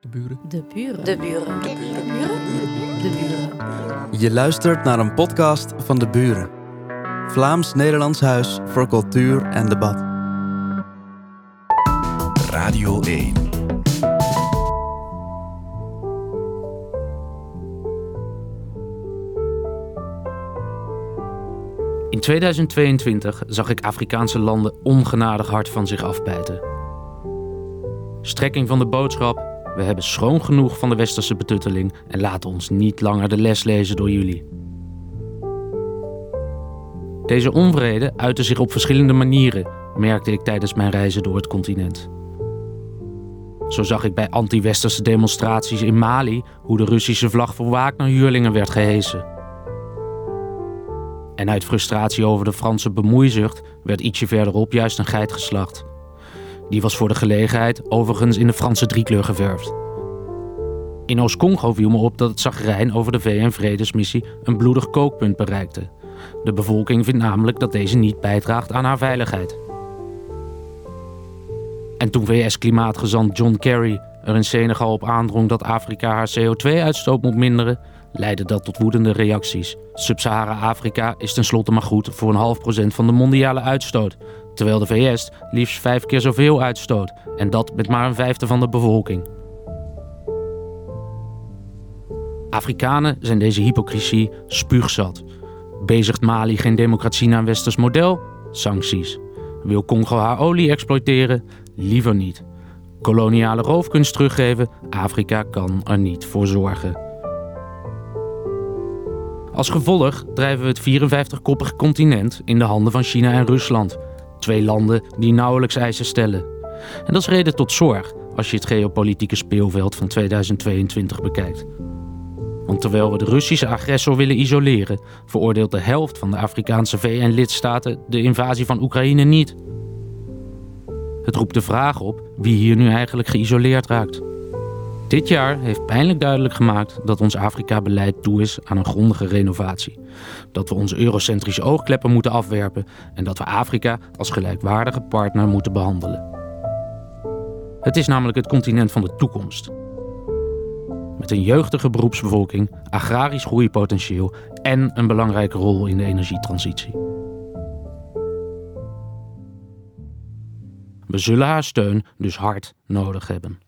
De buren. De buren. De buren. De buren. De buren. Je luistert naar een podcast van De Buren. Vlaams-Nederlands Huis voor Cultuur en Debat. Radio 1. In 2022 zag ik Afrikaanse landen ongenadig hard van zich afbijten. Strekking van de boodschap: we hebben schoon genoeg van de westerse betutteling en laten ons niet langer de les lezen door jullie. Deze onvrede uitte zich op verschillende manieren, merkte ik tijdens mijn reizen door het continent. Zo zag ik bij anti-westerse demonstraties in Mali hoe de Russische vlag voor Wagner-huurlingen werd gehesen. En uit frustratie over de Franse bemoeizucht werd ietsje verderop juist een geit geslacht. Die was voor de gelegenheid overigens in de Franse driekleur geverfd. In Oost-Congo viel me op dat het zagrijn over de VN-vredesmissie een bloedig kookpunt bereikte. De bevolking vindt namelijk dat deze niet bijdraagt aan haar veiligheid. En toen VS-klimaatgezant John Kerry er in Senegal op aandrong dat Afrika haar CO2-uitstoot moet minderen, leidde dat tot woedende reacties. Sub-Sahara-Afrika is tenslotte maar goed voor een half procent van de mondiale uitstoot, terwijl de VS liefst vijf keer zoveel uitstoot, en dat met maar een vijfde van de bevolking. Afrikanen zijn deze hypocrisie spuugzat. Bezigt Mali geen democratie naar westers model? Sancties. Wil Congo haar olie exploiteren? Liever niet. Koloniale roofkunst teruggeven? Afrika kan er niet voor zorgen. Als gevolg drijven we het 54-koppige continent in de handen van China en Rusland. Twee landen die nauwelijks eisen stellen. En dat is reden tot zorg als je het geopolitieke speelveld van 2022 bekijkt. Want terwijl we de Russische agressor willen isoleren, veroordeelt de helft van de Afrikaanse VN-lidstaten de invasie van Oekraïne niet. Het roept de vraag op wie hier nu eigenlijk geïsoleerd raakt. Dit jaar heeft pijnlijk duidelijk gemaakt dat ons Afrika-beleid toe is aan een grondige renovatie. Dat we onze eurocentrische oogkleppen moeten afwerpen en dat we Afrika als gelijkwaardige partner moeten behandelen. Het is namelijk het continent van de toekomst. Met een jeugdige beroepsbevolking, agrarisch groeipotentieel en een belangrijke rol in de energietransitie. We zullen haar steun dus hard nodig hebben.